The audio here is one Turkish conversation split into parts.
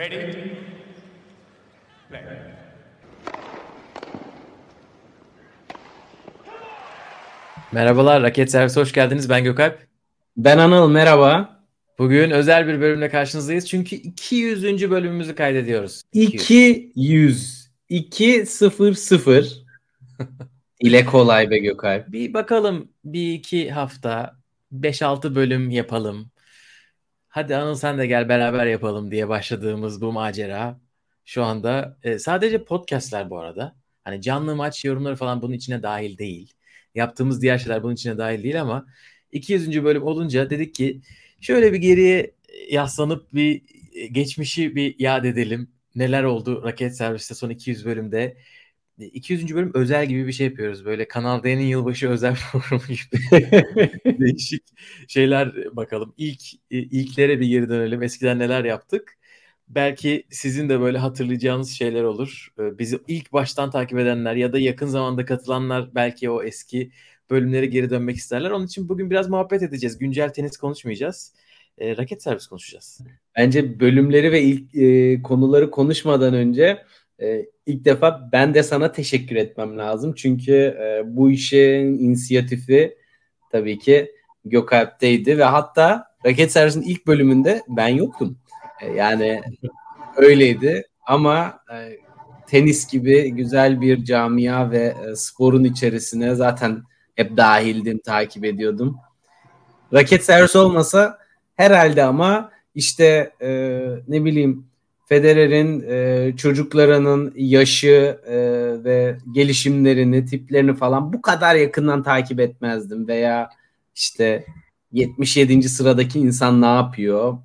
Ready? Play. Merhabalar, Raket Servisi hoş geldiniz. Ben Gökalp. Ben Anıl, merhaba. Bugün özel bir bölümle karşınızdayız. Çünkü 200. bölümümüzü kaydediyoruz. 200. 200. ile kolay be Gökalp. Bir bakalım bir iki hafta 5-6 bölüm yapalım. Hadi Anıl sen de gel beraber yapalım diye başladığımız bu macera. Şu anda e, sadece podcastler bu arada. Hani canlı maç yorumları falan bunun içine dahil değil. Yaptığımız diğer şeyler bunun içine dahil değil ama 200. bölüm olunca dedik ki şöyle bir geriye yaslanıp bir e, geçmişi bir yad edelim. Neler oldu Raket Servis'te son 200 bölümde. 200. bölüm özel gibi bir şey yapıyoruz. Böyle Kanal D'nin yılbaşı özel programı gibi. Değişik şeyler bakalım. İlk e, ilklere bir geri dönelim. Eskiden neler yaptık? Belki sizin de böyle hatırlayacağınız şeyler olur. Ee, Bizi ilk baştan takip edenler ya da yakın zamanda katılanlar belki o eski bölümlere geri dönmek isterler. Onun için bugün biraz muhabbet edeceğiz. Güncel tenis konuşmayacağız. Ee, raket servis konuşacağız. Bence bölümleri ve ilk e, konuları konuşmadan önce e, ilk defa ben de sana teşekkür etmem lazım. Çünkü e, bu işin inisiyatifi tabii ki Gökalp'teydi ve hatta Raket Servis'in ilk bölümünde ben yoktum. E, yani öyleydi ama e, tenis gibi güzel bir camia ve e, sporun içerisine zaten hep dahildim, takip ediyordum. Raket servis olmasa herhalde ama işte e, ne bileyim Federer'in e, çocuklarının yaşı e, ve gelişimlerini, tiplerini falan bu kadar yakından takip etmezdim veya işte 77. sıradaki insan ne yapıyor?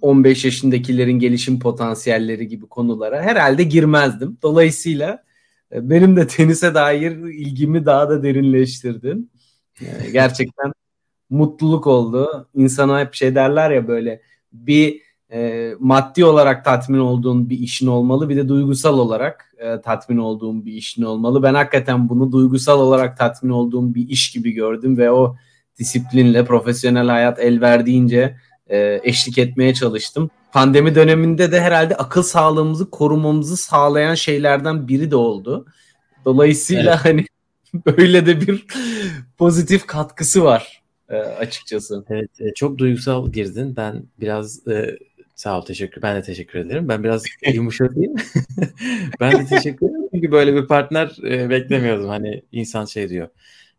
15 yaşındakilerin gelişim potansiyelleri gibi konulara herhalde girmezdim. Dolayısıyla e, benim de tenise dair ilgimi daha da derinleştirdin. Yani gerçekten mutluluk oldu. İnsana hep şey derler ya böyle bir e, maddi olarak tatmin olduğun bir işin olmalı bir de duygusal olarak e, tatmin olduğun bir işin olmalı. Ben hakikaten bunu duygusal olarak tatmin olduğum bir iş gibi gördüm ve o disiplinle profesyonel hayat el verdiğince e, eşlik etmeye çalıştım. Pandemi döneminde de herhalde akıl sağlığımızı korumamızı sağlayan şeylerden biri de oldu. Dolayısıyla Evet. hani böyle de bir pozitif katkısı var e, açıkçası. Evet, e, çok duygusal girdin. Ben biraz e, sağ ol teşekkür. Ben de teşekkür ederim. Ben biraz yumuşatayım. ben de teşekkür ederim. Çünkü böyle bir partner e, beklemiyordum. Hani insan şey diyor.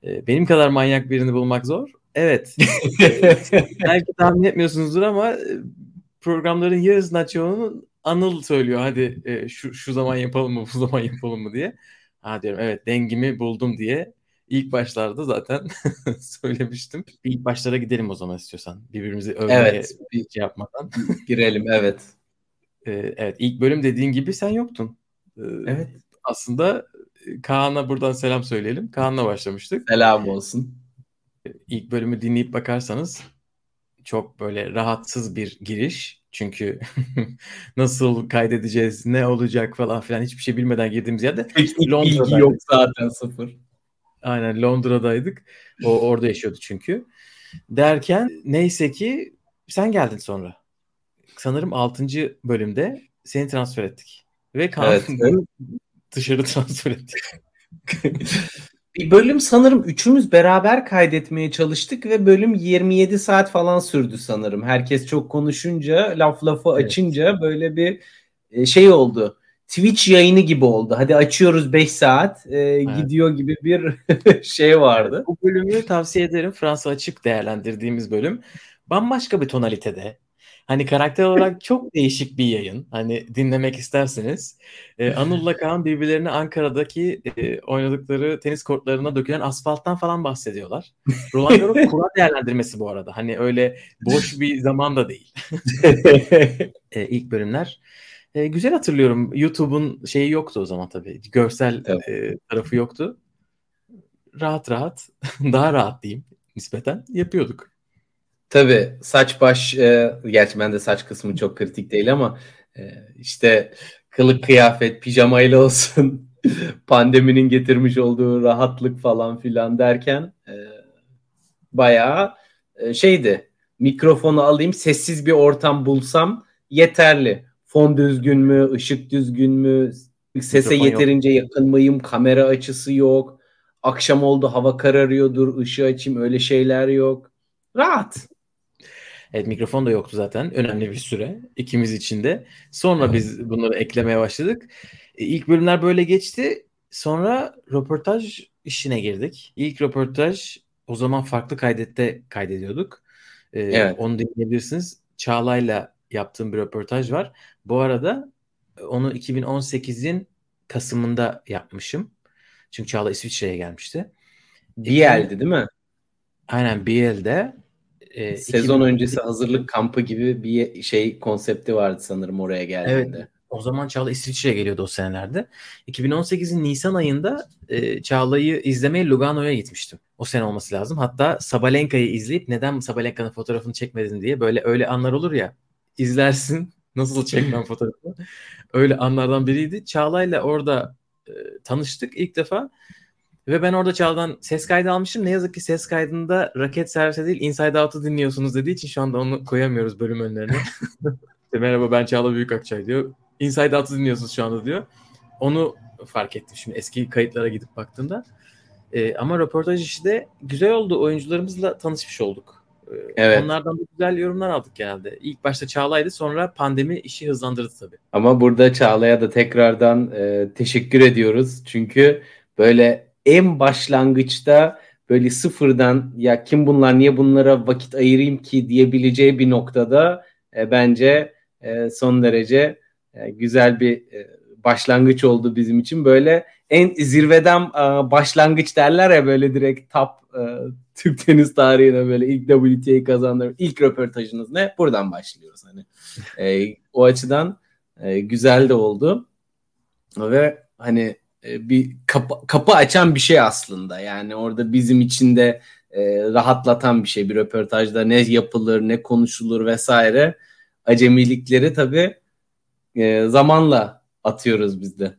e, benim kadar manyak birini bulmak zor. Evet. Belki tahmin etmiyorsunuzdur ama e, programların yarısından çoğunu Anıl söylüyor. Hadi e, şu şu zaman yapalım mı, bu zaman yapalım mı diye. Ha diyorum evet dengimi buldum diye. İlk başlarda zaten söylemiştim. İlk başlara gidelim o zaman istiyorsan. Birbirimizi övmeye Evet. şey yapmadan. Girelim evet. E, evet ilk bölüm dediğin gibi sen yoktun. E, Evet. Aslında e, Kaan'a buradan selam söyleyelim. Kaan'la başlamıştık. Selam olsun. ilk bölümü dinleyip bakarsanız çok böyle rahatsız bir giriş. Çünkü nasıl kaydedeceğiz, ne olacak falan filan hiçbir şey bilmeden girdiğimiz yerde Teknik bilgi yok zaten sıfır. Aynen Londra'daydık. O orada yaşıyordu çünkü. Derken neyse ki sen geldin sonra. Sanırım 6. bölümde seni transfer ettik. Ve Evet. dışarı transfer ettik. Bir bölüm sanırım üçümüz beraber kaydetmeye çalıştık ve bölüm 27 saat falan sürdü sanırım. Herkes çok konuşunca, laf lafı Evet. açınca böyle bir e, şey oldu. Twitch yayını gibi oldu. Hadi açıyoruz 5 saat e, gidiyor gibi bir şey vardı. Bu bölümü tavsiye ederim. Fransa açık değerlendirdiğimiz bölüm. Bambaşka bir tonalitede. Hani karakter olarak çok değişik bir yayın. Hani dinlemek isterseniz. Ee, Anıl'la Kaan birbirlerine Ankara'daki e, oynadıkları tenis kortlarına dökülen asfalttan falan bahsediyorlar. Roland Garros kura değerlendirmesi bu arada. Hani öyle boş bir zaman da değil. e, ilk bölümler. E, güzel hatırlıyorum. YouTube'un şeyi yoktu o zaman tabii. Görsel Evet. e, tarafı yoktu. Rahat rahat, daha rahat diyeyim nispeten yapıyorduk. Tabii saç baş e, gerçi ben de saç kısmı çok kritik değil ama e, işte kılık kıyafet pijamayla olsun pandeminin getirmiş olduğu rahatlık falan filan derken e, bayağı e, şeydi mikrofonu alayım sessiz bir ortam bulsam yeterli. Fon düzgün mü, ışık düzgün mü, sese Mikrofon yeterince yakın mıyım, kamera açısı yok. Akşam oldu hava kararıyordur, ışığı açayım öyle şeyler yok. Rahat. Evet mikrofon da yoktu zaten önemli bir süre ikimiz için de. Sonra biz bunları eklemeye başladık. E, İlk bölümler böyle geçti. Sonra röportaj işine girdik. İlk röportaj o zaman farklı kaydette kaydediyorduk. E, Evet. Onu dinleyebilirsiniz. Çağla'yla yaptığım bir röportaj var. Bu arada e, onu 2018'in Kasım'ında yapmışım. Çünkü Çağla İsviçre'ye gelmişti. Biel'di değil mi? Aynen BL'de. e, Sezon 2018 öncesi hazırlık kampı gibi bir şey konsepti vardı sanırım oraya geldiğinde. O zaman Çağla İsviçre'ye geliyordu o senelerde. 2018'in Nisan ayında e, Çağla'yı izlemeye Lugano'ya gitmiştim. O sene olması lazım. Hatta Sabalenka'yı izleyip neden Sabalenka'nın fotoğrafını çekmedin diye böyle öyle anlar olur ya. İzlersin nasıl çekmem fotoğrafı. Öyle anlardan biriydi. Çağla'yla orada e, tanıştık ilk defa. Ve ben orada Çağla'dan ses kaydı almışım. Ne yazık ki ses kaydında raket servise değil Inside Out'u dinliyorsunuz dediği için şu anda onu koyamıyoruz bölüm önlerine. İşte merhaba ben Çağla Büyükakçay diyor. Inside Out'u dinliyorsunuz şu anda diyor. Onu fark ettim şimdi eski kayıtlara gidip baktığımda. Ee, ama röportaj işi de güzel oldu. Oyuncularımızla tanışmış olduk. Evet. Onlardan da güzel yorumlar aldık genelde. İlk başta Çağla'ydı sonra pandemi işi hızlandırdı tabii. Ama burada Çağla'ya da tekrardan e, teşekkür ediyoruz. Çünkü böyle en başlangıçta böyle sıfırdan ya kim bunlar niye bunlara vakit ayırayım ki diyebileceği bir noktada e, bence e, son derece e, güzel bir e, başlangıç oldu bizim için. Böyle en zirveden e, başlangıç derler ya böyle direkt top e, Türk tenis tarihine böyle ilk WTA kazandığı ilk röportajınız ne? Buradan başlıyoruz hani. E, o açıdan e, güzel de oldu. Ve hani e, bir kapı, kapı açan bir şey aslında. Yani orada bizim için de e, rahatlatan bir şey. Bir röportajda ne yapılır, ne konuşulur vesaire. Acemilikleri tabii e, zamanla atıyoruz biz de.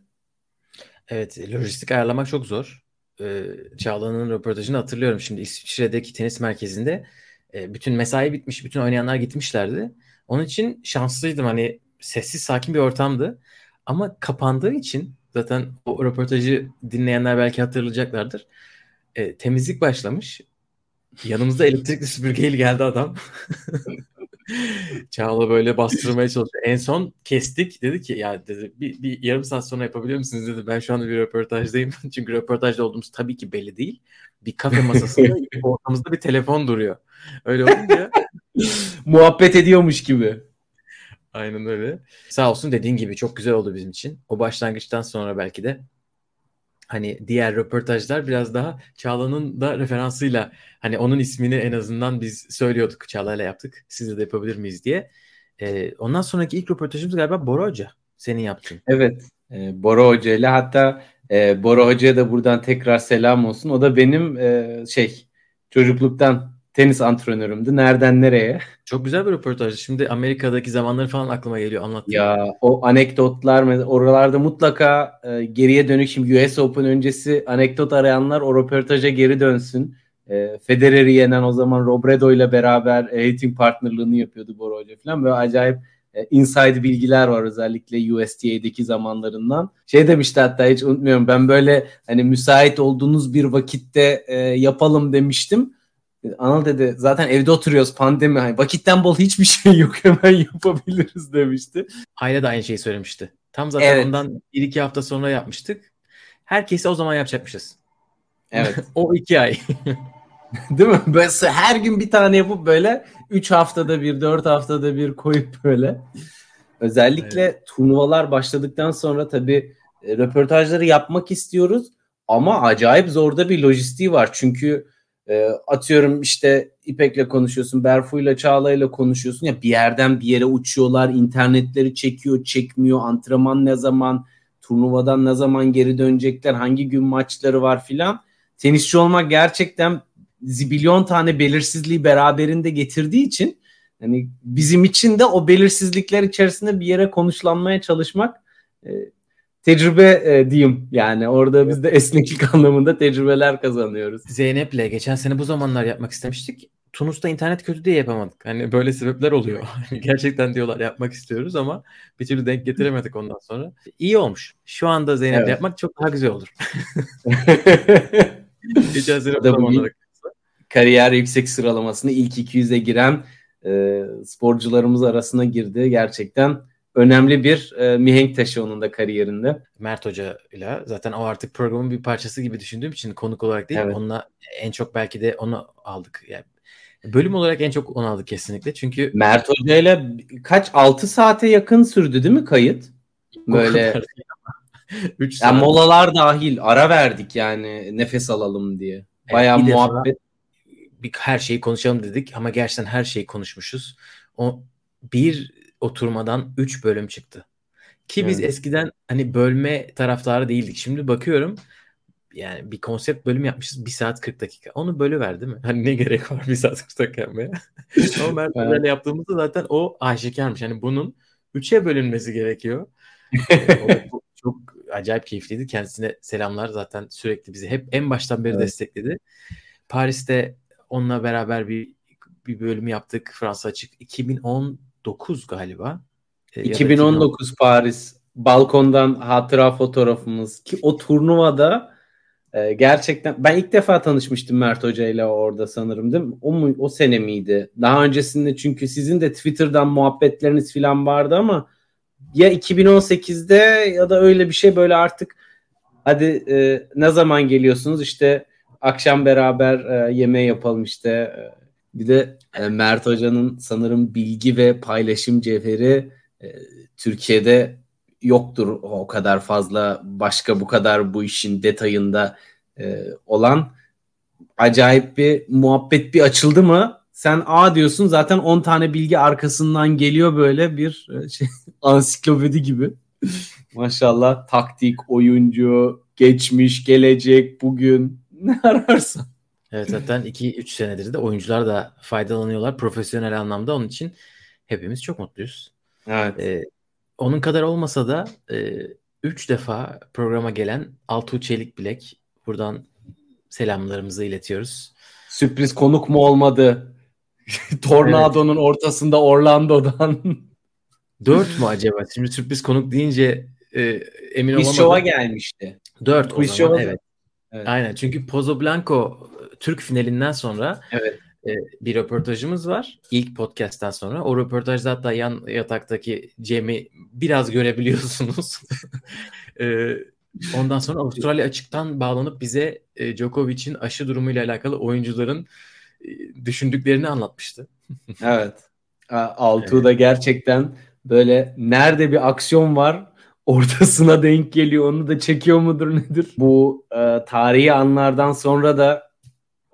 Evet, lojistik ayarlamak çok zor. Ee, Çağla'nın röportajını hatırlıyorum şimdi İsviçre'deki tenis merkezinde. e, bütün mesai bitmiş, bütün oynayanlar gitmişlerdi. Onun için şanslıydım hani sessiz sakin bir ortamdı. Ama kapandığı için zaten o röportajı dinleyenler belki hatırlayacaklardır. E, temizlik başlamış. Yanımızda elektrikli süpürgeyle geldi adam. Çağla böyle bastırmaya çalışıyor. En son kestik. Dedi ki ya dedi bir, bir yarım saat sonra yapabilir misiniz dedi. Ben şu anda bir röportajdayım. Çünkü röportajda olduğumuz tabii ki belli değil. Bir kafe masasında ortamızda bir telefon duruyor. Öyle olunca Muhabbet ediyormuş gibi. aynen öyle. Sağ olsun dediğin gibi çok güzel oldu bizim için. O başlangıçtan sonra belki de hani diğer röportajlar biraz daha Çağla'nın da referansıyla hani onun ismini en azından biz söylüyorduk. Çağla'yla yaptık. Siz de yapabilir miyiz diye. Ee, ondan sonraki ilk röportajımız galiba Bora Hoca. Senin yaptığın. Evet. E, Bora Hoca ile hatta e, Bora Hoca'ya da buradan tekrar selam olsun. O da benim e, şey çocukluktan tenis antrenörümdü. Nereden nereye? Çok güzel bir röportajdı. Şimdi Amerika'daki zamanları falan aklıma geliyor anlattın. Ya o anekdotlar oralarda mutlaka e, geriye dönük şimdi US Open öncesi anekdot arayanlar o röportaja geri dönsün. E, Federer'i yenen o zaman Robredo ile beraber eğitim partnerlığını yapıyordu Bora Hoca falan. Böyle acayip e, inside bilgiler var özellikle USTA'deki zamanlarından. Şey demişti hatta hiç unutmuyorum ben böyle hani müsait olduğunuz bir vakitte e, yapalım demiştim. Anıl dedi zaten evde oturuyoruz pandemi. Hani vakitten bol hiçbir şey yok hemen yapabiliriz demişti. Aile de aynı şeyi söylemişti. Tam zaten Evet. ondan bir iki hafta sonra yapmıştık. Herkese o zaman yapacakmışız. Evet. O iki ay. Değil mi? Böyle her gün bir tane yapıp böyle 3 haftada bir, 4 haftada bir koyup böyle. Özellikle turnuvalar başladıktan sonra tabii e, röportajları yapmak istiyoruz ama acayip zorda bir lojistiği var. Çünkü e, atıyorum işte İpek'le konuşuyorsun, Berfu'yla Çağla'yla konuşuyorsun ya bir yerden bir yere uçuyorlar, internetleri çekiyor, çekmiyor, antrenman ne zaman, turnuvadan ne zaman geri dönecekler, hangi gün maçları var filan. Tenisçi olmak gerçekten zibilyon tane belirsizliği beraberinde getirdiği için hani bizim için de o belirsizlikler içerisinde bir yere konuşlanmaya çalışmak e, tecrübe e, diyeyim yani orada biz de esneklik anlamında tecrübeler kazanıyoruz. Zeynep'le geçen sene bu zamanlar yapmak istemiştik. Tunus'ta internet kötü diye yapamadık. Hani böyle sebepler oluyor. Gerçekten diyorlar yapmak istiyoruz ama bir türlü denk getiremedik ondan sonra. İyi olmuş. Şu anda Zeynep Evet. yapmak çok daha güzel olur. Geçen sene bu Kariyer yüksek sıralamasını ilk 200'e giren e, sporcularımız arasına girdi. Gerçekten önemli bir e, mihenk taşı onun da kariyerinde. Mert Hoca ile zaten o artık programın bir parçası gibi düşündüğüm için konuk olarak değil Evet. onunla en çok belki de onu aldık. Yani bölüm olarak en çok onu aldık kesinlikle. Çünkü Mert Hoca ile kaç 6 saate yakın sürdü değil mi kayıt? Böyle 3 yani saat. molalar dahil ara verdik yani nefes alalım diye. Bayağı defa- muhabbet. bir her şeyi konuşalım dedik ama gerçekten her şeyi konuşmuşuz. O bir oturmadan 3 bölüm çıktı. Ki biz Evet. eskiden hani bölme taraftarı değildik. Şimdi bakıyorum yani bir konsept bölüm yapmışız 1 saat 40 dakika. Onu bölüver değil mi? Hani ne gerek var 1 saat 40 dakika yapmaya? Ama Mert Evet. Yaptığımızda zaten o aşikarmış. Hani bunun 3'e bölünmesi gerekiyor. Ee, çok, çok acayip keyifliydi. Kendisine selamlar. Zaten sürekli bizi hep en baştan beri Evet. destekledi. Paris'te onunla beraber bir bir bölüm yaptık. Fransa açık 2019 galiba. Da 2019 Paris balkondan hatıra fotoğrafımız ki o turnuvada e, gerçekten ben ilk defa tanışmıştım Mert Hoca ile orada sanırım değil mi? O mu o sene miydi? Daha öncesinde çünkü sizin de Twitter'dan muhabbetleriniz falan vardı ama ya 2018'de ya da öyle bir şey böyle artık hadi e, ne zaman geliyorsunuz işte akşam beraber e, yemeği yapalım işte E, bir de e, Mert Hoca'nın sanırım bilgi ve paylaşım cevheri e, Türkiye'de yoktur o kadar fazla başka bu kadar bu işin detayında e, olan acayip bir muhabbet bir açıldı mı sen A diyorsun zaten 10 tane bilgi arkasından geliyor böyle bir şey ansiklopedi gibi. Maşallah taktik, oyuncu, geçmiş, gelecek, bugün ne ararsan. Evet zaten 2-3 senedir de oyuncular da faydalanıyorlar profesyonel anlamda. Onun için hepimiz çok mutluyuz. Evet. Ee, onun kadar olmasa da 3 defa programa gelen Altuğ Çelik Bilek buradan selamlarımızı iletiyoruz. Sürpriz konuk mu olmadı? Tornado'nun ortasında Orlando'dan. 4 mu acaba? Şimdi sürpriz konuk deyince e, emin Quiz olamadım. Show'a gelmişti. 4 o Quiz zaman evet. Evet. Aynen çünkü Pozo Blanco e, Türk finalinden sonra Evet. e, bir röportajımız var. İlk podcast'ten sonra. O röportajda hatta yan yataktaki Cem'i biraz görebiliyorsunuz. E, ondan sonra Avustralya açıktan bağlanıp bize e, Djokovic'in aşı durumuyla alakalı oyuncuların e, düşündüklerini anlatmıştı. Evet. Altuğ da gerçekten böyle nerede bir aksiyon var ortasına denk geliyor. Onu da çekiyor mudur nedir? Bu e, tarihi anlardan sonra da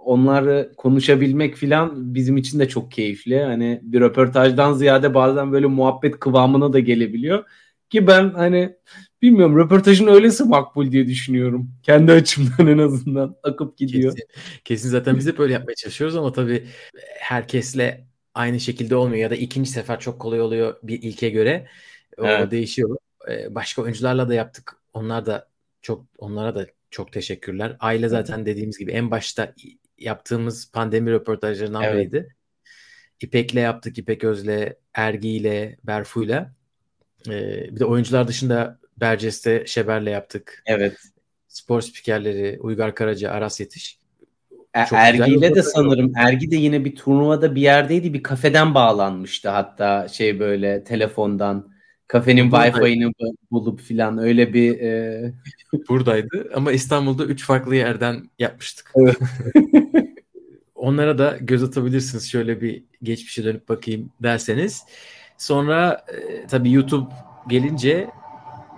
onları konuşabilmek filan bizim için de çok keyifli. Hani bir röportajdan ziyade bazen böyle muhabbet kıvamına da gelebiliyor. Ki ben hani bilmiyorum röportajın öylesi makbul diye düşünüyorum. Kendi açımdan en azından akıp gidiyor. Kesin, kesin zaten biz hep böyle yapmaya çalışıyoruz ama tabii herkesle aynı şekilde olmuyor ya da ikinci sefer çok kolay oluyor bir ilke göre. O Evet. değişiyor. Ee, Başka oyuncularla da yaptık. Onlar da çok onlara da çok teşekkürler. Aile zaten dediğimiz gibi en başta yaptığımız pandemi röportajlarından Evet. biriydi. İpek'le yaptık. İpek Öz'le, Ergi'yle, Berfu'yla. Ee, bir de oyuncular dışında Berces'te Şeber'le yaptık. Evet. Spor spikerleri Uygar Karaca, Aras Yetiş. E- Çok Ergi'yle de sanırım Ergi de yine bir turnuvada bir yerdeydi. Bir kafeden bağlanmıştı hatta şey böyle telefondan kafenin. Wi-Fi'ini bu- bulup filan öyle bir e, buradaydı ama İstanbul'da üç farklı yerden yapmıştık. Evet. Onlara da göz atabilirsiniz şöyle bir geçmişe dönüp bakayım derseniz. Sonra e, tabii YouTube gelince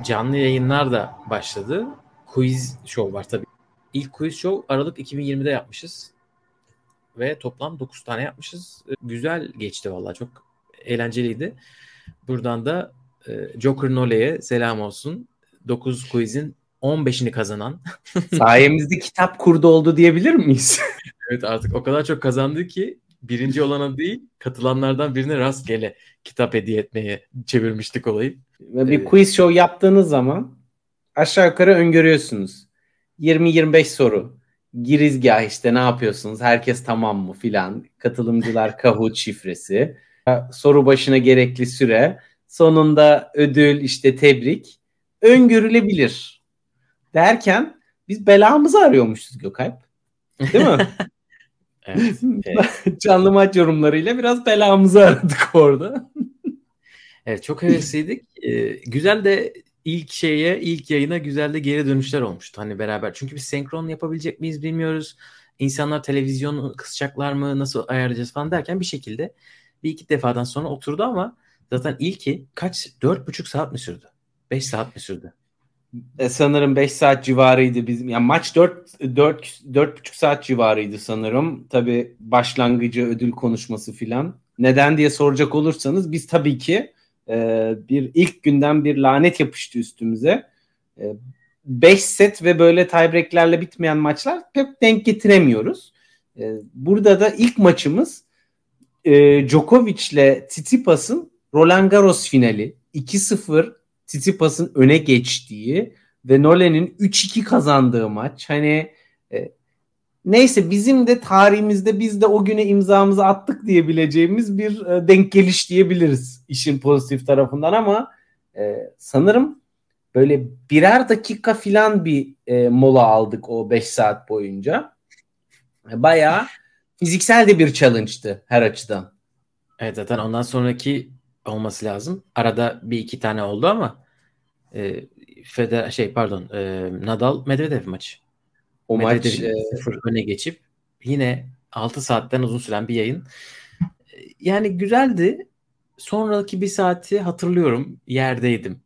canlı yayınlar da başladı. Quiz show var tabii. İlk quiz show Aralık 2020'de yapmışız. Ve toplam 9 tane yapmışız. Güzel geçti vallahi çok eğlenceliydi. Buradan da e, Joker Nole'ye selam olsun. 9 quizin 15'ini kazanan. sayemizde kitap kurdu oldu diyebilir miyiz? Evet artık o kadar çok kazandı ki birinci olana değil katılanlardan birine rastgele kitap hediye etmeye çevirmiştik olayı. Ve bir Evet. quiz show yaptığınız zaman aşağı yukarı öngörüyorsunuz. 20-25 soru. girizgah işte ne yapıyorsunuz? Herkes tamam mı filan. Katılımcılar Kahoot şifresi. Soru başına gerekli süre. Sonunda ödül işte tebrik. Öngörülebilir. Derken biz belamızı arıyormuşuz Gökalp. Değil mi? Evet. evet. Canlı maç yorumlarıyla biraz belamızı aradık orada. evet çok hevesliydik. Ee, güzel de ilk şeye, ilk yayına güzel de geri dönüşler olmuştu. Hani beraber. Çünkü biz senkron yapabilecek miyiz bilmiyoruz. İnsanlar televizyon kısacaklar mı, nasıl ayarlayacağız falan derken bir şekilde bir iki defadan sonra oturdu ama zaten ilki kaç? Dört buçuk saat mi sürdü? Beş saat mi sürdü? E, sanırım 5 saat civarıydı bizim. Yani maç 4 4 4,5 saat civarıydı sanırım. Tabii başlangıcı, ödül konuşması filan. Neden diye soracak olursanız biz tabii ki e, bir ilk günden bir lanet yapıştı üstümüze. 5 e, set ve böyle tiebreaklerle bitmeyen maçlar pek denk getiremiyoruz. E, burada da ilk maçımız e, Djokovic ile Tsitsipas'ın Roland Garros finali 2-0 Tsitsipas'ın öne geçtiği ve Nolan'in 3-2 kazandığı maç. Hani e, neyse bizim de tarihimizde biz de o güne imzamızı attık diyebileceğimiz bir e, denk geliş diyebiliriz işin pozitif tarafından ama e, sanırım böyle birer dakika filan bir e, mola aldık o 5 saat boyunca. E, bayağı fiziksel de bir challenge'tı her açıdan. Evet zaten ondan sonraki olması lazım. Arada bir iki tane oldu ama e, Feder şey pardon e, Nadal Medvedev maçı. O maç e... öne geçip yine 6 saatten uzun süren bir yayın. Yani güzeldi. Sonraki bir saati hatırlıyorum. Yerdeydim.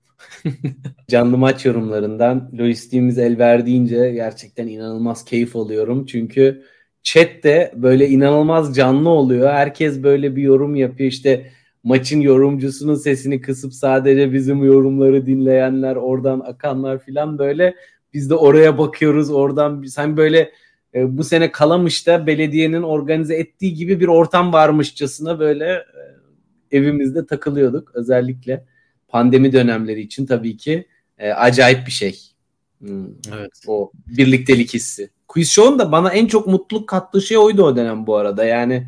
Canlı maç yorumlarından lojistiğimiz el verdiğince gerçekten inanılmaz keyif alıyorum. Çünkü chat de böyle inanılmaz canlı oluyor. Herkes böyle bir yorum yapıyor. İşte maçın yorumcusunun sesini kısıp sadece bizim yorumları dinleyenler, oradan akanlar filan böyle biz de oraya bakıyoruz. Oradan sen böyle e, bu sene Kalamış'ta belediyenin organize ettiği gibi bir ortam varmışçasına böyle e, evimizde takılıyorduk. Özellikle pandemi dönemleri için tabii ki e, acayip bir şey. Hmm, evet. O birliktelik hissi. Quiz Show'un da bana en çok mutluluk kattığı şey oydu o dönem bu arada. Yani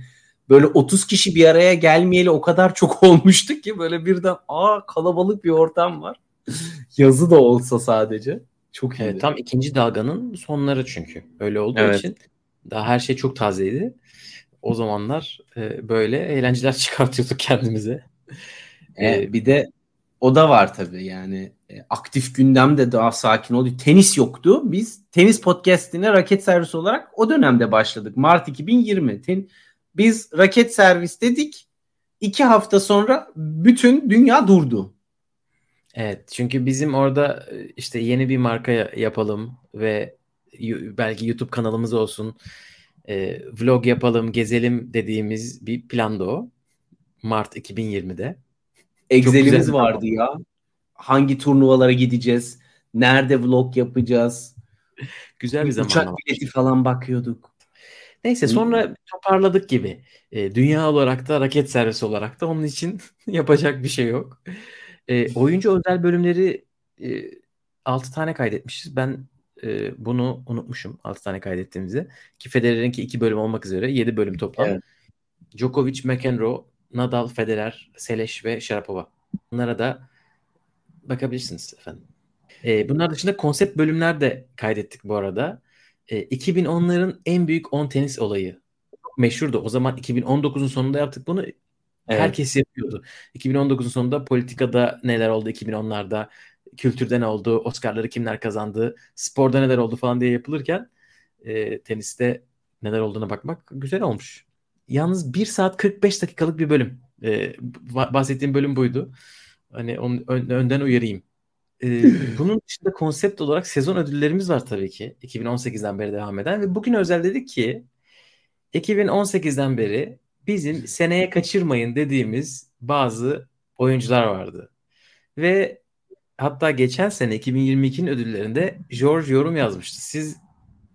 böyle 30 kişi bir araya gelmeyeli o kadar çok olmuştu ki böyle birden aa kalabalık bir ortam var. Yazı da olsa sadece. Çok iyi. Evet, tam ikinci dalganın sonları çünkü. Öyle olduğu evet. için daha her şey çok tazeydi. O zamanlar e, böyle eğlenceler çıkartıyorduk kendimize. E, bir de o da var tabii yani e, aktif gündem de daha sakin oldu. Tenis yoktu. Biz tenis podcast'ine raket servisi olarak o dönemde başladık. Mart 2020. Ten, biz raket servis dedik. İki hafta sonra bütün dünya durdu. Evet çünkü bizim orada e, işte yeni bir marka yapalım ve belki YouTube kanalımız olsun. E, vlog yapalım, gezelim dediğimiz bir planda o. Mart 2020'de. Excel'imiz vardı ya. Hangi turnuvalara gideceğiz? Nerede vlog yapacağız? Güzel bir zaman. Uçak bileti falan bakıyorduk. Neyse sonra toparladık gibi. E, dünya olarak da raket servisi olarak da onun için yapacak bir şey yok. E, oyuncu özel bölümleri e, 6 tane kaydetmişiz. Ben e, bunu unutmuşum 6 tane kaydettiğimizi. Ki Federer'inki 2 bölüm olmak üzere 7 bölüm toplam. Evet. Djokovic, McEnroe, Nadal, Federer, Seleş ve Sharapova. Bunlara da bakabilirsiniz efendim. E, bunlar dışında konsept bölümler de kaydettik bu arada. E, 2010'ların en büyük 10 tenis olayı. Meşhurdu. O zaman 2019'un sonunda yaptık bunu. Evet. Herkes yapıyordu. 2019'un sonunda politikada neler oldu 2010'larda, kültürde ne oldu, Oscar'ları kimler kazandı, sporda neler oldu falan diye yapılırken e, teniste neler olduğuna bakmak güzel olmuş. Yalnız 1 saat 45 dakikalık bir bölüm. E, bahsettiğim bölüm buydu. Hani onun önden uyarayım. Ee, bunun dışında konsept olarak sezon ödüllerimiz var tabii ki. 2018'den beri devam eden ve bugün özel dedik ki 2018'den beri bizim seneye kaçırmayın dediğimiz bazı oyuncular vardı. Ve hatta geçen sene 2022'nin ödüllerinde George yorum yazmıştı. Siz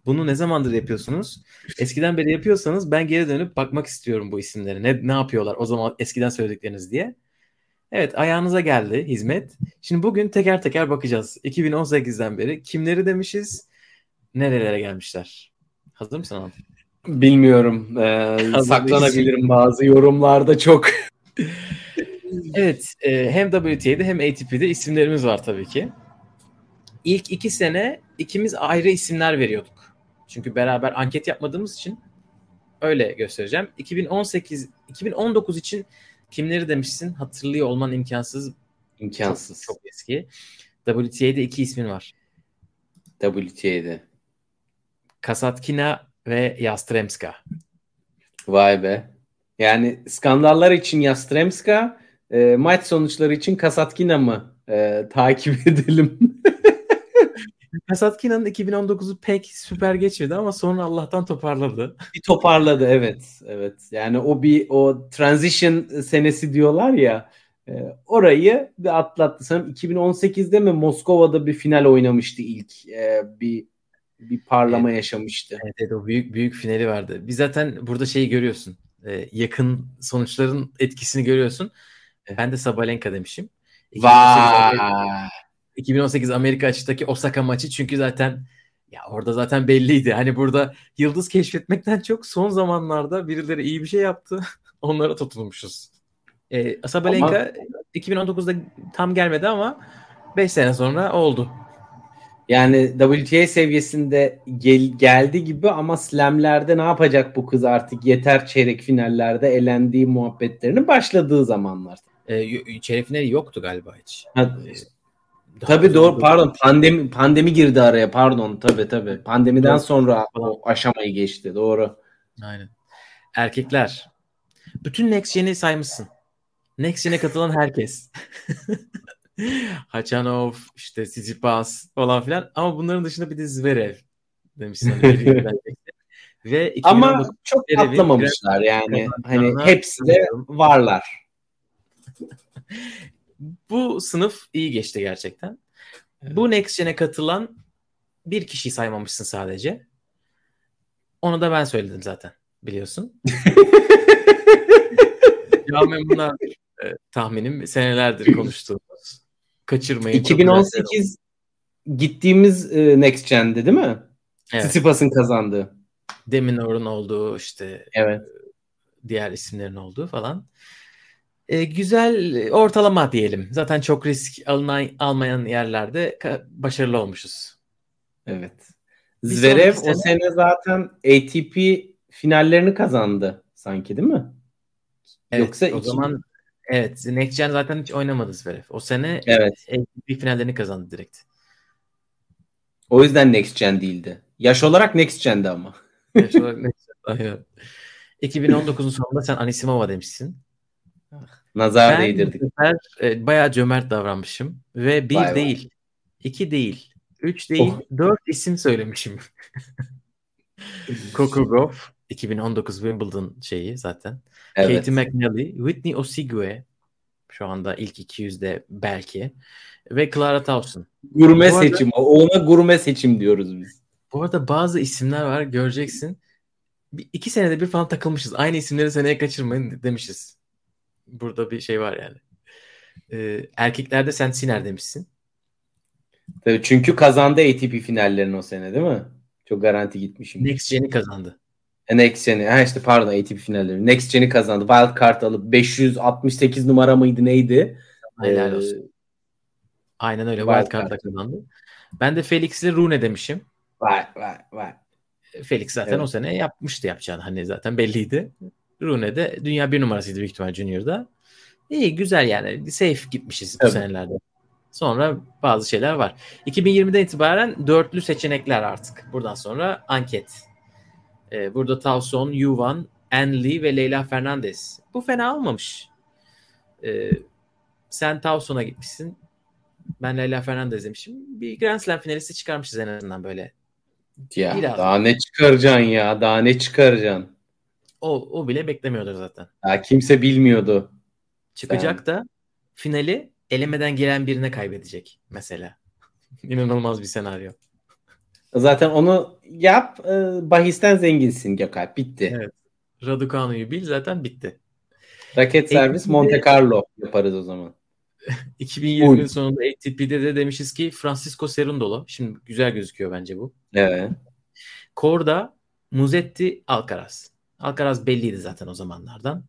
bunu ne zamandır yapıyorsunuz? Eskiden beri yapıyorsanız ben geri dönüp bakmak istiyorum bu isimlere. Ne, ne yapıyorlar o zaman eskiden söyledikleriniz diye. Evet ayağınıza geldi hizmet. Şimdi bugün teker teker bakacağız. 2018'den beri kimleri demişiz, nerelere gelmişler. Hazır mısın Anıl? Bilmiyorum. Ee, saklanabilirim bazı yorumlarda çok. evet. E, hem WTA'de hem ATP'de isimlerimiz var tabii ki. İlk iki sene ikimiz ayrı isimler veriyorduk. Çünkü beraber anket yapmadığımız için öyle göstereceğim. 2018, 2019 için kimleri demişsin? Hatırlıyor olman imkansız. İmkansız. Çok, çok eski. WTA'de iki ismin var. WTA'de. Kasatkina ve Yastremska. Vay be. Yani skandallar için Yastremska, e, maç sonuçları için Kasatkina mı e, takip edelim? Kasatkina'nın 2019'u pek süper geçmedi ama sonra Allah'tan toparladı. Bir toparladı evet. Evet. Yani o bir o transition senesi diyorlar ya. E, orayı bir atlattı. Sanırım 2018'de mi Moskova'da bir final oynamıştı ilk. E, bir bir parlama evet. yaşamıştı. Evet, evet o büyük büyük finali vardı. Biz zaten burada şeyi görüyorsun. E, yakın sonuçların etkisini görüyorsun. Ben de Sabalenka demişim. Vay. 2018 Amerika açıktaki Osaka maçı çünkü zaten ya orada zaten belliydi. Hani burada yıldız keşfetmekten çok son zamanlarda birileri iyi bir şey yaptı. Onlara tutulmuşuz. Ee, Sabalenka ama... 2019'da tam gelmedi ama 5 sene sonra oldu. Yani WTA seviyesinde gel, geldi gibi ama slamlerde ne yapacak bu kız artık yeter çeyrek finallerde elendiği muhabbetlerinin başladığı zamanlar. Ee, çeyrek finali yoktu galiba hiç. Ha, tabii doğru pardon pandemi pandemi girdi araya pardon tabii tabii. Pandemiden doğru. sonra o aşamayı geçti doğru. Aynen. Erkekler. Bütün Next Gen'i saymışsın. Next Gen'e katılan herkes. Hachanov, işte Tsitsipas falan filan. Ama bunların dışında bir de Zverev demişsin. Ve Ama çok atlamamışlar yani. Hani hepsi de varlar. Bu sınıf iyi geçti gerçekten. Evet. Bu Next Gen'e katılan bir kişiyi saymamışsın sadece. Onu da ben söyledim zaten biliyorsun. ya bunlar e, tahminim senelerdir konuştuğumuz kaçırmayın. 2018 gittiğimiz e, Next Gen'di değil mi? Evet. Tsitsipas'ın kazandığı. Demin Orun olduğu işte evet. diğer isimlerin olduğu falan. E, güzel ortalama diyelim. Zaten çok risk alınan, almayan yerlerde başarılı olmuşuz. Evet. Zverev o sene zaten ATP finallerini kazandı sanki değil mi? Evet, Yoksa o iki... zaman Evet. Next Gen zaten hiç oynamadı Zverev. O sene evet. MVP finallerini kazandı direkt. O yüzden Next Gen değildi. Yaş olarak Next Gen'di ama. Yaş olarak Next Gen. Aynen. 2019'un sonunda sen Anisimova demişsin. Nazar ben değdirdik. Ben e, bayağı cömert davranmışım. Ve bir vay değil, vay. iki değil, üç değil, oh. dört isim söylemişim. Coco Gauff, 2019 Wimbledon şeyi zaten. Evet. Katie McNally, Whitney Osigwe şu anda ilk 200'de belki ve Clara Towson. Gurme bu seçim. Arada, Ona gurme seçim diyoruz biz. Bu arada bazı isimler var göreceksin. Bir, iki senede bir falan takılmışız. Aynı isimleri seneye kaçırmayın demişiz. Burada bir şey var yani. Ee, erkeklerde sen Siner demişsin. Tabii çünkü kazandı ATP finallerini o sene değil mi? Çok garanti gitmişim. Next Gen'i kazandı. Next Gen'i. Ha işte pardon ATP finalleri. Next Gen'i kazandı. Wild Card alıp 568 numara mıydı neydi? Helal ee, olsun. Aynen öyle. Wild, Wild Card'da kazandı. Ben de Felix'le Rune demişim. Vay vay vay. Felix zaten evet. o sene yapmıştı yapacağını. Hani zaten belliydi. Rune de dünya bir numarasıydı büyük ihtimal Junior'da. İyi güzel yani. Safe gitmişiz bu evet. senelerde. Sonra bazı şeyler var. 2020'den itibaren dörtlü seçenekler artık. Buradan sonra anket ee, burada Tavson, Yuvan, Enli ve Leyla Fernandez. Bu fena olmamış. Ee, sen Tavson'a gitmişsin. Ben Leyla Fernandez demişim. Bir Grand Slam finalisti çıkarmışız en azından böyle. Ya Biraz. daha ne çıkaracaksın ya? Daha ne çıkaracaksın? O, o bile beklemiyordur zaten. Ya kimse bilmiyordu. Çıkacak Sen... da finali elemeden gelen birine kaybedecek mesela. İnanılmaz bir senaryo. Zaten onu yap. E, bahisten zenginsin Gökalp. Bitti. Evet. Raducanu'yu bil zaten bitti. Raket servis Monte Carlo yaparız o zaman. 2020'nin sonunda ATP'de de demişiz ki Francisco Cerundolo. Şimdi güzel gözüküyor bence bu. Evet. Korda Muzetti, Alcaraz. Alcaraz belliydi zaten o zamanlardan.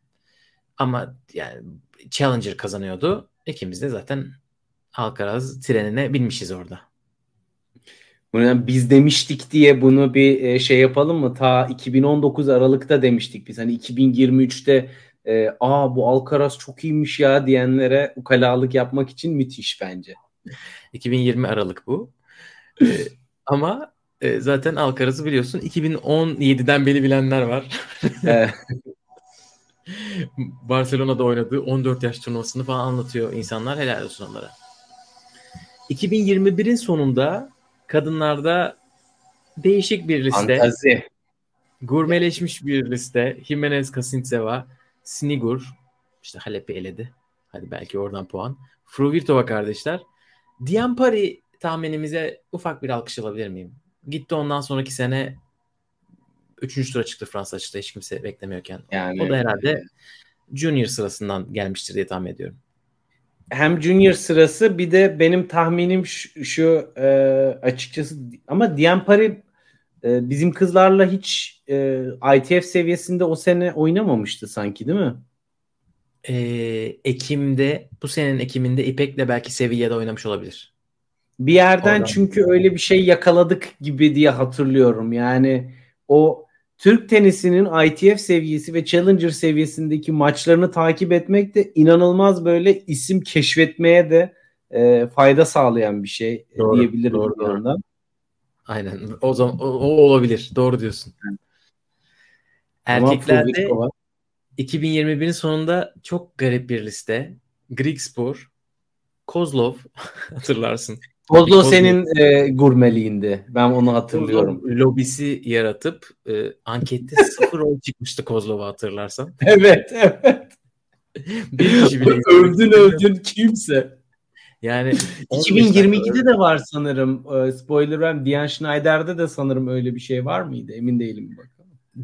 Ama yani Challenger kazanıyordu. İkimiz de zaten Alcaraz trenine binmişiz orada. Yani biz demiştik diye bunu bir e, şey yapalım mı? Ta 2019 Aralık'ta demiştik biz. Hani 2023'te e, aa bu Alcaraz çok iyiymiş ya diyenlere ukalalık yapmak için müthiş bence. 2020 Aralık bu. ee, ama e, zaten Alcaraz'ı biliyorsun 2017'den beri bilenler var. Barcelona'da oynadığı 14 yaş turnuvasını falan anlatıyor insanlar. Helal olsun onlara. 2021'in sonunda kadınlarda değişik bir liste. Fantazi. Gurmeleşmiş bir liste. Jimenez Kasintseva, Snigur, işte Halep'i eledi. Hadi belki oradan puan. Fruvirtova kardeşler. Diampari tahminimize ufak bir alkış alabilir miyim? Gitti ondan sonraki sene 3. tura çıktı Fransa açıkta hiç kimse beklemiyorken. Yani, o da herhalde Junior sırasından gelmiştir diye tahmin ediyorum. Hem Junior sırası bir de benim tahminim şu, şu e, açıkçası ama Diampari e, bizim kızlarla hiç e, ITF seviyesinde o sene oynamamıştı sanki değil mi? e, Ekim'de bu senenin Ekim'inde İpek'le belki Sevilla'da oynamış olabilir. Bir yerden Oradan. çünkü öyle bir şey yakaladık gibi diye hatırlıyorum. Yani o Türk tenisinin ITF seviyesi ve Challenger seviyesindeki maçlarını takip etmek de inanılmaz böyle isim keşfetmeye de e, fayda sağlayan bir şey doğru, diyebilirim doğru, bir yandan. Aynen. O zaman o, o olabilir. Doğru diyorsun. Erkeklerde 2021'in sonunda çok garip bir liste. Grigspor, Kozlov hatırlarsın. Kozlov senin e, gurmeliğinde. Ben onu hatırlıyorum. Kozlov lobisi yaratıp e, ankette sıfır oy çıkmıştı Kozlov'a hatırlarsan. Evet, evet. bir kişi bile övdün övdün kimse. Yani 2022'de de var sanırım. E, spoiler vermem. Diane Schneider'de de sanırım öyle bir şey var mıydı? Emin değilim bak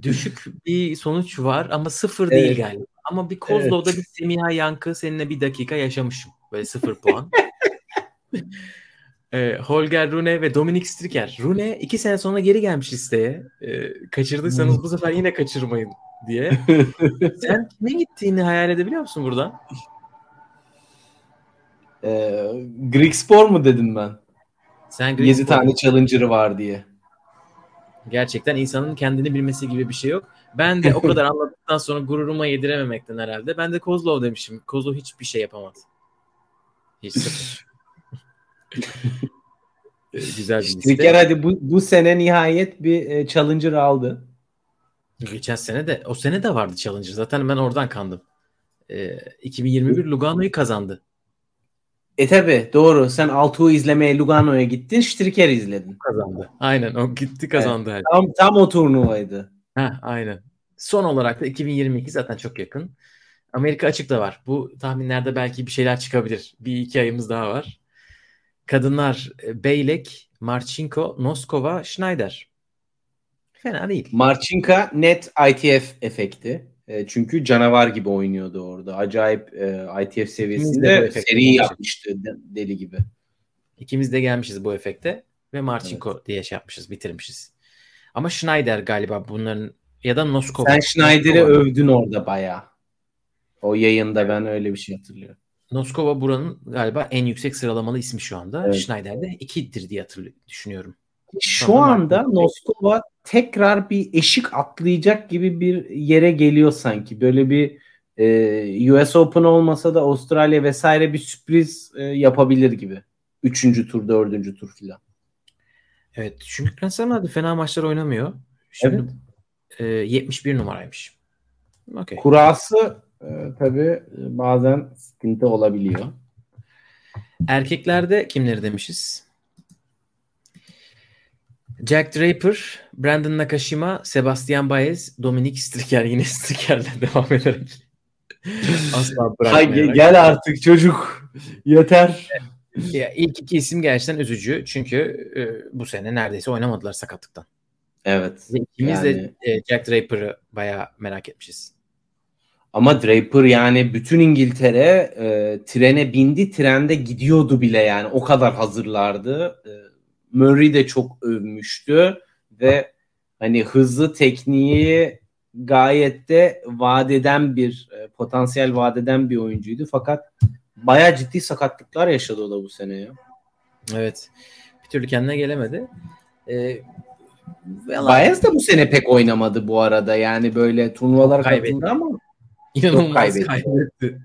düşük bir sonuç var ama sıfır evet. değil galiba. Ama bir Kozlov'da evet. bir Semiha Yankı seninle bir dakika yaşamışım. Böyle sıfır puan. E, Holger Rune ve Dominik Striker. Rune iki sene sonra geri gelmiş listeye. E, kaçırdıysanız bu sefer yine kaçırmayın diye. Sen ne gittiğini hayal edebiliyor musun buradan? E, Greek Spor mu dedim ben? Sen Greek 7 tane challenger'ı var diye. Gerçekten insanın kendini bilmesi gibi bir şey yok. Ben de o kadar anlattıktan sonra gururuma yedirememekten herhalde. Ben de Kozlov demişim. Kozlov hiçbir şey yapamadı. Hiç sıfır. Güzel bir liste. Bir hadi bu, bu sene nihayet bir e, Challenger aldı. Geçen sene de o sene de vardı Challenger. Zaten ben oradan kandım. E, 2021 Lugano'yu kazandı. E tabi doğru. Sen Altuğ'u izlemeye Lugano'ya gittin. Striker izledin. Kazandı. Aynen o gitti kazandı. Evet, tam, tam o turnuvaydı. Heh, aynen. Son olarak da 2022 zaten çok yakın. Amerika açık da var. Bu tahminlerde belki bir şeyler çıkabilir. Bir iki ayımız daha var. Kadınlar e, Beylek, Marchenko, Noskova, Schneider. Fena değil. Marchinka net ITF efekti. E, çünkü canavar gibi oynuyordu orada. Acayip e, ITF seviyesinde seri yapmıştı deli gibi. İkimiz de gelmişiz bu efekte ve Marchenko evet. diye şey yapmışız, bitirmişiz. Ama Schneider galiba bunların ya da Noskova. Sen Schneider'i övdün orada bayağı. O yayında ben öyle bir şey hatırlıyorum. Noskova buranın galiba en yüksek sıralamalı ismi şu anda. Evet. Schneider de 2'dir diye hatırlıyorum, düşünüyorum. Şu Sonra anda Noskova tekrar bir eşik atlayacak gibi bir yere geliyor sanki. Böyle bir e, US Open olmasa da Avustralya vesaire bir sürpriz e, yapabilir gibi. Üçüncü tur, dördüncü tur filan. Evet çünkü Grand Slam'larda fena maçlar oynamıyor. Şimdi evet. e, 71 numaraymış. Okay. Kurası e, tabii bazen sıkıntı olabiliyor. Erkeklerde kimleri demişiz? Jack Draper, Brandon Nakashima, Sebastian Baez, Dominic Striker yine Striker'le devam ederek. Asla bırakmayarak. Gel artık çocuk. Yeter. Ya, ilk iki isim gerçekten üzücü. Çünkü e, bu sene neredeyse oynamadılar sakatlıktan. Evet. Ve ikimiz yani... de e, Jack Draper'ı bayağı merak etmişiz. Ama Draper yani bütün İngiltere e, trene bindi, trende gidiyordu bile yani. O kadar hazırlardı. E, Murray de çok övmüştü ve hani hızlı tekniği gayet de vadeden bir e, potansiyel vadeden bir oyuncuydu. Fakat bayağı ciddi sakatlıklar yaşadı o da bu sene ya. Evet. Bir türlü kendine gelemedi. Ee, Baez de bu sene pek oynamadı bu arada. Yani böyle turnuvalara katıldı ama inanılmaz kaybetti. kaybetti.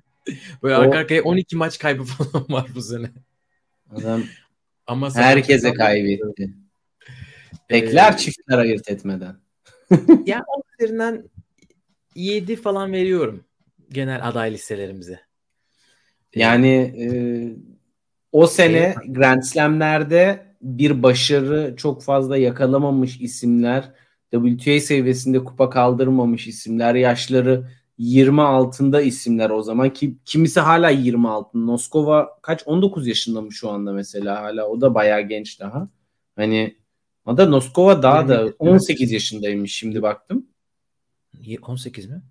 Böyle O- arka arkaya 12 maç kaybı falan var bu sene. adam Ama herkese kaybetti. Tekler Ee, çiftler ayırt etmeden. Yani on üzerinden 7 falan veriyorum genel aday listelerimize. Yani e, o sene Grand Slam'lerde bir başarı çok fazla yakalamamış isimler, WTA seviyesinde kupa kaldırmamış isimler, yaşları 20 altında isimler o zaman ki kimisi hala 20 altında. Noskova kaç 19 yaşında mı şu anda mesela hala o da bayağı genç daha. Hani o da Noskova daha da 20 18 yaşındaymış şimdi baktım. Ye- 18 mi?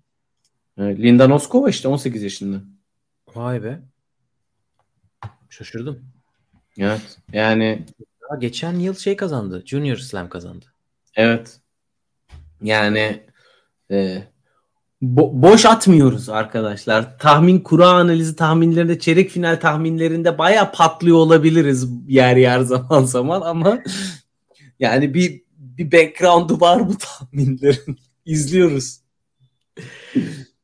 Linda Noskova işte 18 yaşında. Vay be. Şaşırdım. Evet. Yani Ya geçen yıl şey kazandı. Junior Slam kazandı. Evet. Yani e, bo- boş atmıyoruz arkadaşlar. Tahmin kura analizi tahminlerinde çeyrek final tahminlerinde baya patlıyor olabiliriz yer yer zaman zaman ama yani bir bir background'u var bu tahminlerin. İzliyoruz.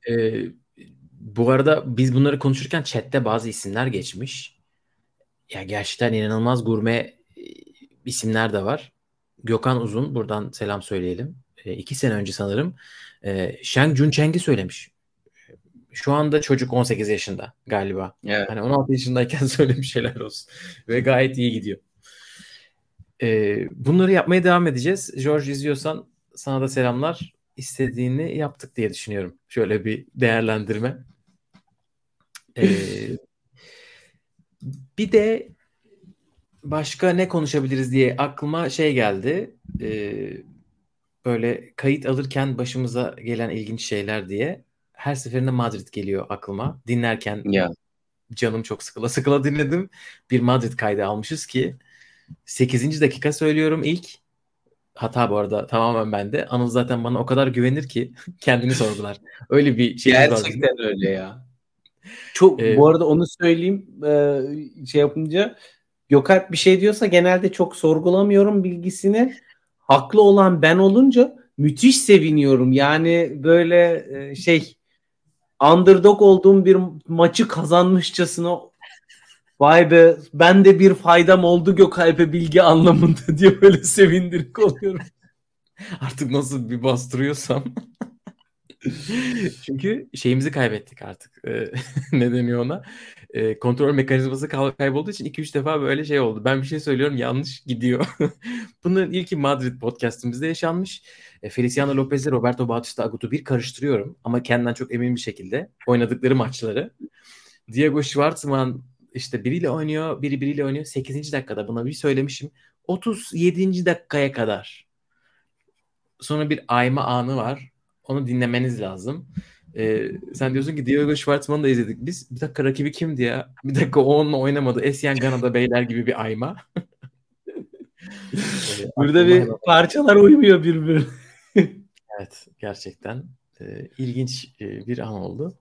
Ee, bu arada biz bunları konuşurken chatte bazı isimler geçmiş. Ya gerçekten inanılmaz gurme e, isimler de var. Gökhan Uzun buradan selam söyleyelim. E, iki sene önce sanırım e, Shang Juncheng'i söylemiş. Şu anda çocuk 18 yaşında galiba. Evet. Hani 16 yaşındayken söylemiş şeyler olsun. Ve gayet iyi gidiyor. Ee, bunları yapmaya devam edeceğiz. George izliyorsan sana da selamlar. İstediğini yaptık diye düşünüyorum. Şöyle bir değerlendirme. Ee, bir de başka ne konuşabiliriz diye aklıma şey geldi. Ee, böyle kayıt alırken başımıza gelen ilginç şeyler diye. Her seferinde Madrid geliyor aklıma. Dinlerken Ya. canım çok sıkıla sıkıla dinledim. Bir Madrid kaydı almışız ki 8. dakika söylüyorum ilk. Hata bu arada tamamen bende. Anıl zaten bana o kadar güvenir ki kendini sorgular. Öyle bir şey var. Gerçekten öyle ya. Çok Ee, bu arada onu söyleyeyim e, şey yapınca Gökalp bir şey diyorsa genelde çok sorgulamıyorum bilgisini. Haklı olan ben olunca müthiş seviniyorum. Yani böyle e, şey underdog olduğum bir maçı kazanmışçasına vay be ben de bir faydam oldu Gökalp'e bilgi anlamında diye böyle sevindirik oluyorum. Artık nasıl bir bastırıyorsam. Çünkü şeyimizi kaybettik artık. Ee, ne deniyor ona? Ee, kontrol mekanizması kay- kaybolduğu için 2-3 defa böyle şey oldu. Ben bir şey söylüyorum yanlış gidiyor. Bunların ilki Madrid podcastimizde yaşanmış. E, Feliciano Lopez'le Roberto Bautista Agut'u bir karıştırıyorum. Ama kendinden çok emin bir şekilde oynadıkları maçları. Diego Schwartzman işte biriyle oynuyor, biri biriyle oynuyor. 8. dakikada buna bir söylemişim. 37. dakikaya kadar. Sonra bir ayma anı var. Onu dinlemeniz lazım. Ee, sen diyorsun ki Diego Schwartzman'ı da izledik biz. Bir dakika rakibi kimdi ya? Bir dakika o onunla oynamadı. Esyen Gana'da beyler gibi bir ayma. Burada bir parçalar uymuyor birbirine. Evet gerçekten e, ilginç e, bir an oldu.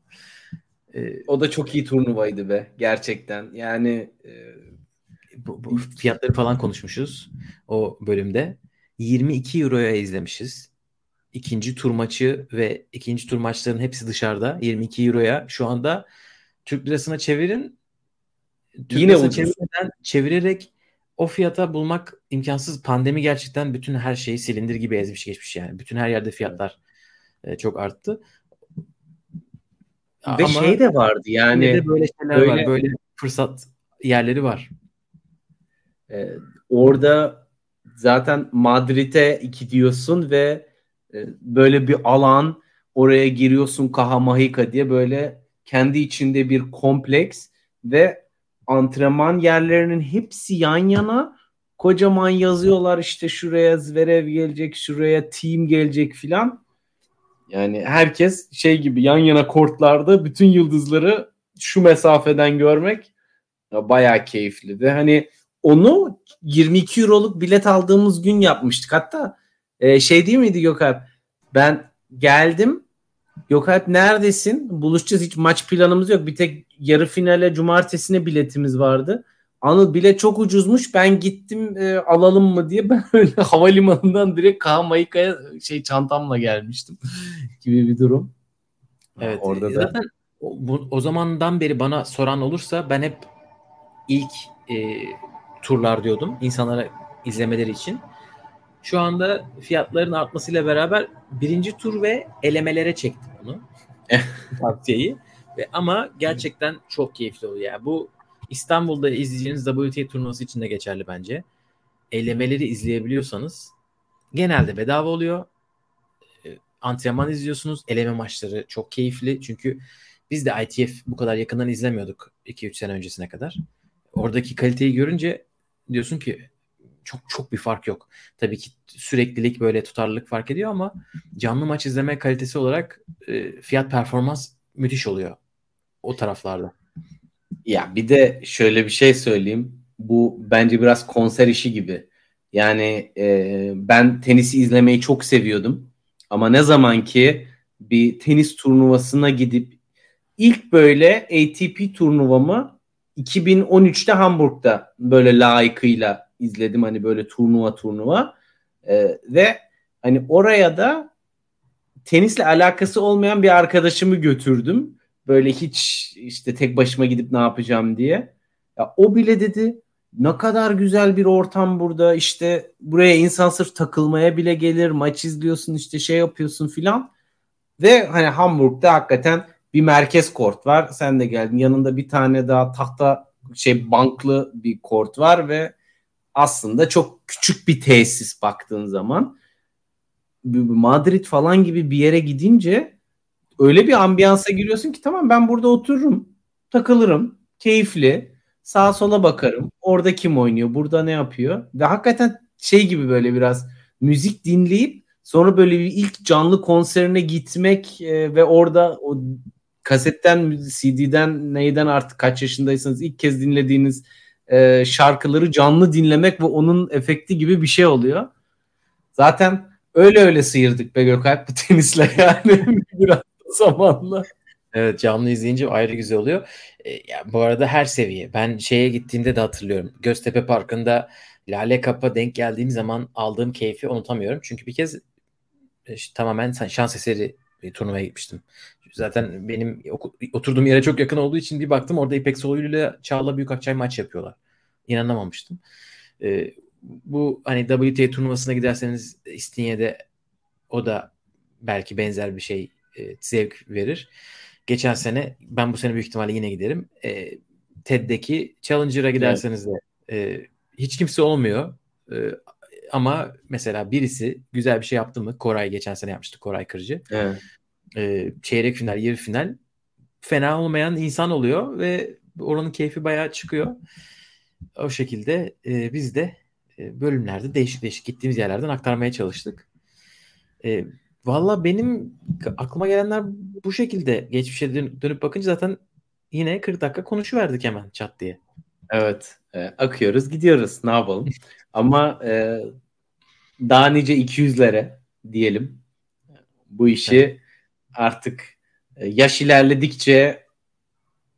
E, O da çok iyi turnuvaydı be gerçekten. Yani e, bu, bu fiyatları falan konuşmuşuz o bölümde. 22 euroya izlemişiz. İkinci tur maçı ve ikinci tur maçların hepsi dışarıda. 22 euroya şu anda Türk lirasına çevirin. Türk Yine lirasına ucuz. çevirmeden, çevirerek o fiyata bulmak imkansız. Pandemi gerçekten bütün her şeyi silindir gibi ezmiş geçmiş yani. Bütün her yerde fiyatlar e, çok arttı. ve Ama şey de vardı yani de böyle şeyler böyle- var. Böyle fırsat yerleri var. e, orada zaten Madrid'e gidiyorsun ve e, böyle bir alan oraya giriyorsun Caja Mágica diye böyle kendi içinde bir kompleks ve antrenman yerlerinin hepsi yan yana kocaman yazıyorlar işte şuraya Zverev gelecek şuraya team gelecek filan. Yani herkes şey gibi yan yana kortlarda bütün yıldızları şu mesafeden görmek ya bayağı keyifli. Ve hani onu 22 euroluk bilet aldığımız gün yapmıştık. Hatta Ee, şey değil miydi Gökalp? Ben geldim. Gökalp neredesin? Buluşacağız. Hiç maç planımız yok. Bir tek yarı finale cumartesine biletimiz vardı. Anıl bile çok ucuzmuş. Ben gittim e, alalım mı diye ben öyle havalimanından direkt Kahamayıka'ya şey çantamla gelmiştim gibi bir durum. Evet. Orada da Zaten o, bu, o zamandan beri bana soran olursa ben hep ilk e, turlar diyordum insanlara izlemeleri için. Şu anda fiyatların artmasıyla beraber birinci tur ve elemelere çektim onu. tavsiyeyi. Ve ama gerçekten çok keyifli oluyor. Yani bu İstanbul'da izleyeceğiniz WTA turnuvası için de geçerli bence. Elemeleri izleyebiliyorsanız genelde bedava oluyor. E, Antrenman izliyorsunuz. Eleme maçları çok keyifli. Çünkü biz de ITF bu kadar yakından izlemiyorduk 2-3 sene öncesine kadar. Oradaki kaliteyi görünce diyorsun ki çok çok bir fark yok. Tabii ki süreklilik böyle tutarlılık fark ediyor ama canlı maç izleme kalitesi olarak e, fiyat performans müthiş oluyor o taraflarda. Ya bir de şöyle bir şey söyleyeyim. Bu bence biraz konser işi gibi. Yani e, ben tenisi izlemeyi çok seviyordum. Ama ne zaman ki bir tenis turnuvasına gidip ilk böyle ATP turnuvamı 2013'te Hamburg'da böyle layıkıyla izledim. Hani böyle turnuva turnuva. E, ve hani oraya da tenisle alakası olmayan bir arkadaşımı götürdüm. Böyle hiç işte tek başıma gidip ne yapacağım diye. Ya o bile dedi ne kadar güzel bir ortam burada işte buraya insan sırf takılmaya bile gelir maç izliyorsun işte şey yapıyorsun filan ve hani Hamburg'da hakikaten bir merkez kort var sen de geldin yanında bir tane daha tahta şey banklı bir kort var ve aslında çok küçük bir tesis baktığın zaman Madrid falan gibi bir yere gidince öyle bir ambiyansa giriyorsun ki tamam ben burada otururum, takılırım, keyifli, sağa sola bakarım. Orada kim oynuyor, burada ne yapıyor? Ve hakikaten şey gibi böyle biraz müzik dinleyip sonra böyle bir ilk canlı konserine gitmek e, ve orada o kasetten, CD'den neyden artık kaç yaşındaysanız ilk kez dinlediğiniz e, şarkıları canlı dinlemek ve onun efekti gibi bir şey oluyor. Zaten öyle öyle sıyırdık be Gökalp bu tenisle yani biraz zamanla. Evet canlı izleyince ayrı güzel oluyor. E, ya, bu arada her seviye. Ben şeye gittiğimde de hatırlıyorum. Göztepe Parkı'nda Lale Kap'a denk geldiğim zaman aldığım keyfi unutamıyorum. Çünkü bir kez e, tamamen şans eseri bir turnuvaya gitmiştim. Zaten benim oturduğum yere çok yakın olduğu için bir baktım orada İpek Soğuylu ile Çağla Büyükakçay maç yapıyorlar. İnanamamıştım. E, bu hani WTA turnuvasına giderseniz İstinye'de o da belki benzer bir şey e, zevk verir. Geçen sene ben bu sene büyük ihtimalle yine giderim. E, TED'deki Challenger'a giderseniz de e, hiç kimse olmuyor. E, ama mesela birisi güzel bir şey yaptı mı? Koray geçen sene yapmıştı Koray Kırıcı. Evet. E, çeyrek final, yarı final fena olmayan insan oluyor ve oranın keyfi bayağı çıkıyor. O şekilde e, biz de e, bölümlerde değişik değişik gittiğimiz yerlerden aktarmaya çalıştık. E, Valla benim aklıma gelenler bu şekilde. Geçmişe dönüp bakınca zaten yine 40 dakika konuşuverdik hemen çat diye. Evet. E, akıyoruz gidiyoruz. Ne yapalım? Ama e, daha nice 200'lere diyelim. Bu işi evet. Artık e, yaş ilerledikçe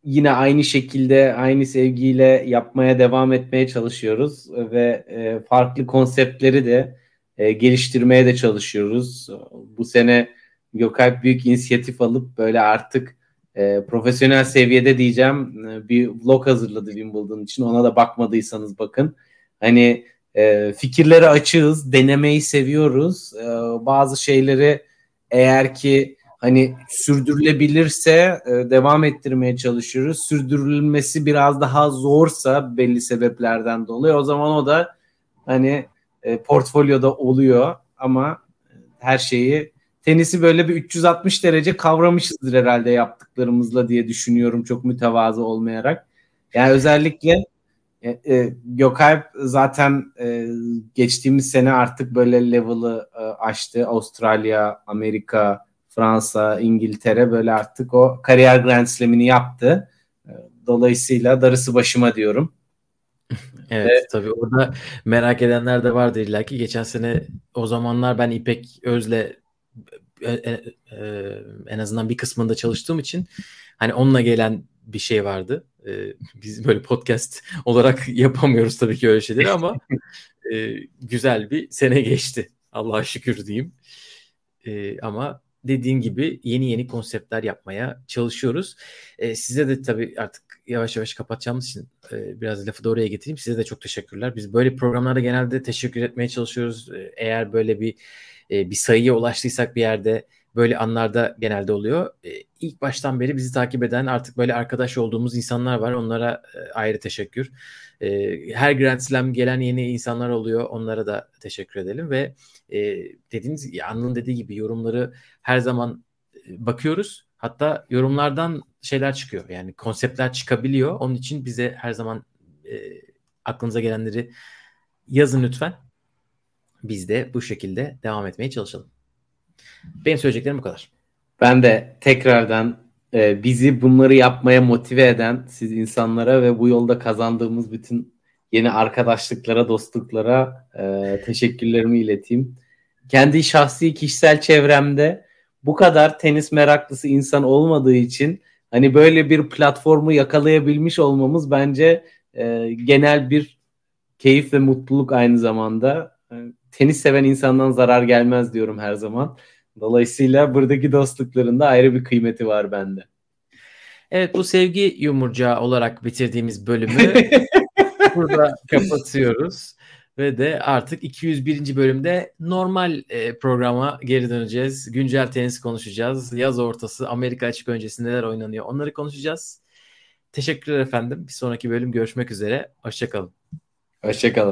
yine aynı şekilde aynı sevgiyle yapmaya devam etmeye çalışıyoruz ve e, farklı konseptleri de e, geliştirmeye de çalışıyoruz. Bu sene Gökalp büyük inisiyatif alıp böyle artık e, profesyonel seviyede diyeceğim e, bir vlog hazırladı Wimbledon için. Ona da bakmadıysanız bakın. Hani e, fikirlere açığız, denemeyi seviyoruz. E, bazı şeyleri eğer ki hani sürdürülebilirse e, devam ettirmeye çalışıyoruz. Sürdürülmesi biraz daha zorsa belli sebeplerden dolayı o zaman o da hani e, portfolyoda oluyor ama her şeyi tenisi böyle bir 360 derece kavramışızdır herhalde yaptıklarımızla diye düşünüyorum çok mütevazı olmayarak. Yani özellikle e, e, Gökalp zaten e, geçtiğimiz sene artık böyle level'ı e, aştı. Avustralya, Amerika, Fransa, İngiltere böyle artık o kariyer Grand Slam'ini yaptı. E, dolayısıyla darısı başıma diyorum. Evet, evet tabii orada merak edenler de vardı illa ki. Geçen sene o zamanlar ben İpek Öz'le e, e, e, en azından bir kısmında çalıştığım için hani onunla gelen bir şey vardı. E, biz böyle podcast olarak yapamıyoruz tabii ki öyle şeyleri ama e, güzel bir sene geçti. Allah'a şükür diyeyim. E, ama dediğin gibi yeni yeni konseptler yapmaya çalışıyoruz. E, size de tabii artık yavaş yavaş kapatacağımız için e, biraz lafı da oraya getireyim. Size de çok teşekkürler. Biz böyle programlarda genelde teşekkür etmeye çalışıyoruz. E, eğer böyle bir e, bir sayıya ulaştıysak bir yerde böyle anlarda genelde oluyor. E, ilk baştan beri bizi takip eden artık böyle arkadaş olduğumuz insanlar var. Onlara e, ayrı teşekkür. E, her Grand Slam gelen yeni insanlar oluyor. Onlara da teşekkür edelim ve e, dediğiniz Anıl'ın dediği gibi yorumları her zaman e, bakıyoruz. Hatta yorumlardan şeyler çıkıyor. Yani konseptler çıkabiliyor. Onun için bize her zaman aklınıza gelenleri yazın lütfen. Biz de bu şekilde devam etmeye çalışalım. Benim söyleyeceklerim bu kadar. Ben de tekrardan e, bizi bunları yapmaya motive eden siz insanlara ve bu yolda kazandığımız bütün yeni arkadaşlıklara, dostluklara e, teşekkürlerimi ileteyim. Kendi şahsi kişisel çevremde bu kadar tenis meraklısı insan olmadığı için hani böyle bir platformu yakalayabilmiş olmamız bence e, genel bir keyif ve mutluluk aynı zamanda. E, tenis seven insandan zarar gelmez diyorum her zaman. Dolayısıyla buradaki dostlukların da ayrı bir kıymeti var bende. Evet bu sevgi yumurcağı olarak bitirdiğimiz bölümü burada kapatıyoruz. Ve de artık 201. bölümde normal e, programa geri döneceğiz. Güncel tenis konuşacağız. Yaz ortası, Amerika açık öncesi neler oynanıyor onları konuşacağız. Teşekkürler efendim. Bir sonraki bölüm görüşmek üzere. Hoşçakalın. Hoşçakalın.